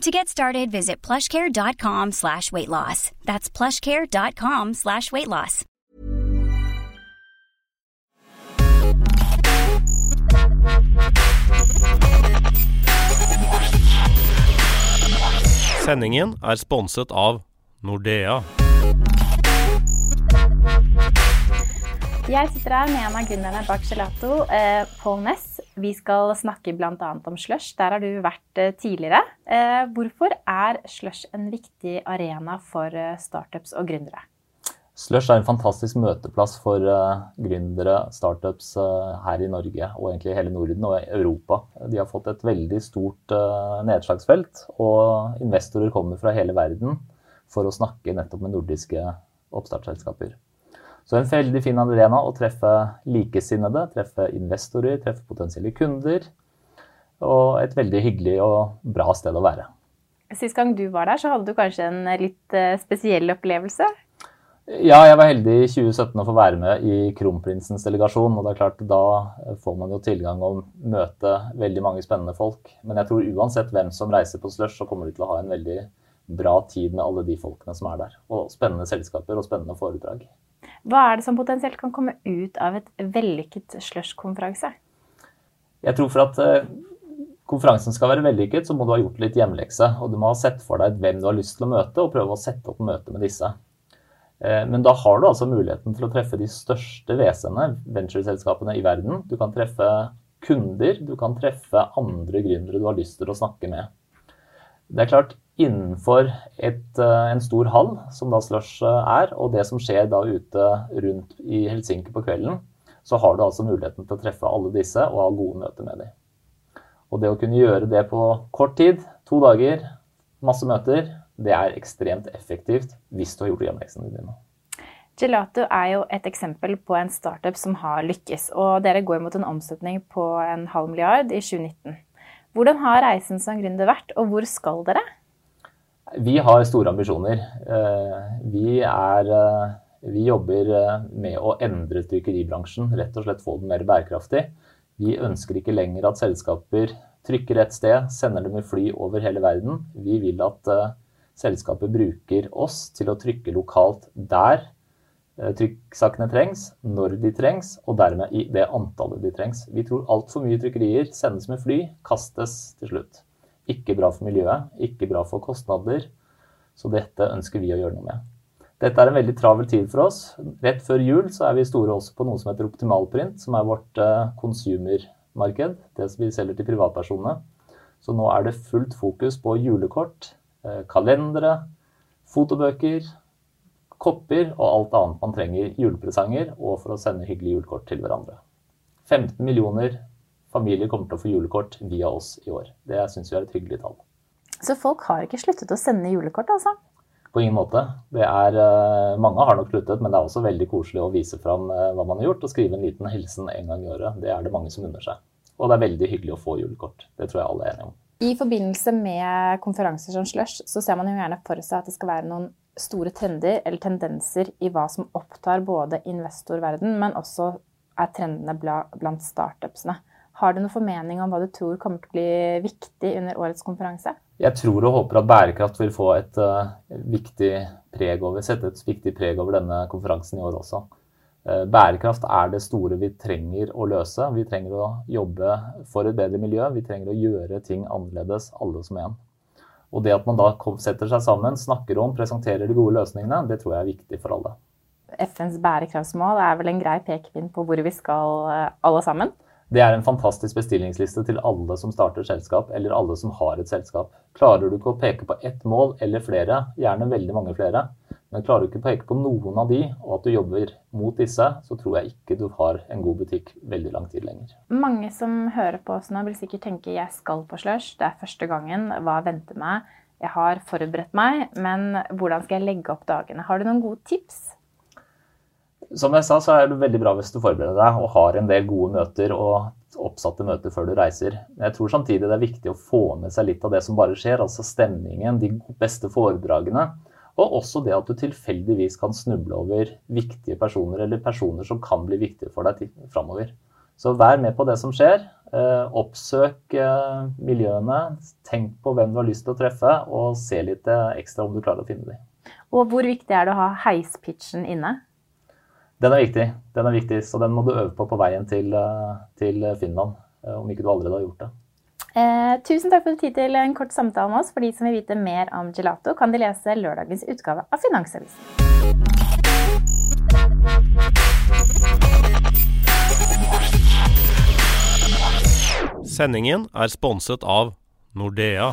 To get started, visit plushcare.com slash weight loss. That's plushcare.com slash weight loss. Sendingen er sponset av Nordea. Jeg sitter her med en av gründerne bak Gelato, eh, Paul Næss. Vi skal snakke bl.a. om slush. Der har du vært eh, tidligere. Eh, hvorfor er slush en viktig arena for eh, startups og gründere? Slush er en fantastisk møteplass for gründere, startups her i Norge og egentlig hele Norden og Europa. De har fått et veldig stort nedslagsfelt, og investorer kommer fra hele verden for å snakke nettopp med nordiske oppstartsselskaper. Så en veldig fin arena å treffe likesinnede, treffe investorer, treffe potensielle kunder. Og et veldig hyggelig og bra sted å være. Sist gang du var der, så hadde du kanskje en litt spesiell opplevelse? Ja, jeg var heldig i 2017 å få være med i Kronprinsens delegasjon. og det er klart Da får man jo tilgang og møte veldig mange spennende folk. Men jeg tror uansett hvem som reiser på Slush, så kommer du til å ha en veldig bra tid med alle de folkene som er der. Og spennende selskaper og spennende foredrag. Hva er det som potensielt kan komme ut av et vellykket Slush-konferanse? Jeg tror for at konferansen skal være vellykket, så må du ha gjort litt hjemmelekse. Og du må ha sett for deg hvem du har lyst til å møte, og prøve å sette opp møte med disse. Men da har du altså muligheten til å treffe de største WC-ene, ventureselskapene i verden. Du kan treffe kunder, du kan treffe andre gründere du har lyst til å snakke med. Det er klart, innenfor et, en stor hall, som da Slush er, og det som skjer da ute rundt i Helsinki på kvelden, så har du altså muligheten til å treffe alle disse og ha gode møter med dem. Og det å kunne gjøre det på kort tid, to dager, masse møter, det er ekstremt effektivt hvis du har gjort hjemmeleksene dine. Gelato er jo et eksempel på en startup som har lykkes. Og dere går mot en omsetning på en halv milliard i 2019. Hvordan har reisen som gründer vært, og hvor skal dere? Vi har store ambisjoner. Vi, er, vi jobber med å endre trykkeribransjen. Rett og slett få den mer bærekraftig. Vi ønsker ikke lenger at selskaper trykker et sted, sender dem i fly over hele verden. Vi vil at selskapet bruker oss til å trykke lokalt der trykksakene trengs, når de trengs, og dermed i det antallet de trengs. Vi tror altfor mye trykkerier sendes med fly, kastes til slutt. Ikke bra for miljøet, ikke bra for kostnader, så dette ønsker vi å gjøre noe med. Dette er en veldig travel tid for oss. Rett før jul så er vi store også på noe som heter Optimalprint, som er vårt konsumermarked. det som vi selger til privatpersonene. Så nå er det fullt fokus på julekort, kalendere, fotobøker, kopper og alt annet man trenger julepresanger og for å sende hyggelige julekort til hverandre. 15 millioner familier kommer til å få julekort via oss i år. Det syns vi er et hyggelig tall. Så folk har ikke sluttet å sende julekort, altså? På ingen måte. Er, mange har nok sluttet, men det er også veldig koselig å vise fram hva man har gjort, og skrive en liten hilsen en gang i året. Det er det mange som unner seg. Og det er veldig hyggelig å få julekort. Det tror jeg alle er enige om. I forbindelse med konferanser som Slush, så ser man jo gjerne for seg at det skal være noen store trender eller tendenser i hva som opptar både investorverden, men også er trendene blant startupsene. Har du noen formening om hva du tror kommer til å bli viktig under årets konferanse? Jeg tror og håper at bærekraft vil få et uh, viktig preg over, sette et viktig preg over denne konferansen i år også. Uh, bærekraft er det store vi trenger å løse. Vi trenger å jobbe for et bedre miljø. Vi trenger å gjøre ting annerledes, alle som en. Og det at man da setter seg sammen, snakker om, presenterer de gode løsningene, det tror jeg er viktig for alle. FNs bærekraftsmål er vel en grei pekepinn på hvor vi skal alle sammen. Det er en fantastisk bestillingsliste til alle som starter selskap, eller alle som har et selskap. Klarer du ikke å peke på ett mål eller flere, gjerne veldig mange flere, men klarer du ikke å peke på noen av de, og at du jobber mot disse, så tror jeg ikke du har en god butikk veldig lang tid lenger. Mange som hører på oss nå, vil sikkert tenke jeg skal på slush, det er første gangen, hva venter meg? Jeg har forberedt meg, men hvordan skal jeg legge opp dagene? Har du noen gode tips? Som jeg sa, så er det veldig bra hvis du forbereder deg og har en del gode møter og oppsatte møter før du reiser. Jeg tror samtidig det er viktig å få med seg litt av det som bare skjer, altså stemningen, de beste foredragene. Og også det at du tilfeldigvis kan snuble over viktige personer, eller personer som kan bli viktige for deg framover. Så vær med på det som skjer. Eh, oppsøk eh, miljøene. Tenk på hvem du har lyst til å treffe, og se litt eh, ekstra om du klarer å finne dem. Og hvor viktig er det å ha heispitchen inne? Den er viktig, den er viktig, så den må du øve på på veien til, eh, til Finland. Eh, om ikke du allerede har gjort det. Eh, tusen takk for tid til en kort samtale med oss. For de som vil vite mer om gelato, kan de lese lørdagens utgave av Finansavisen. Sendingen er sponset av Nordea.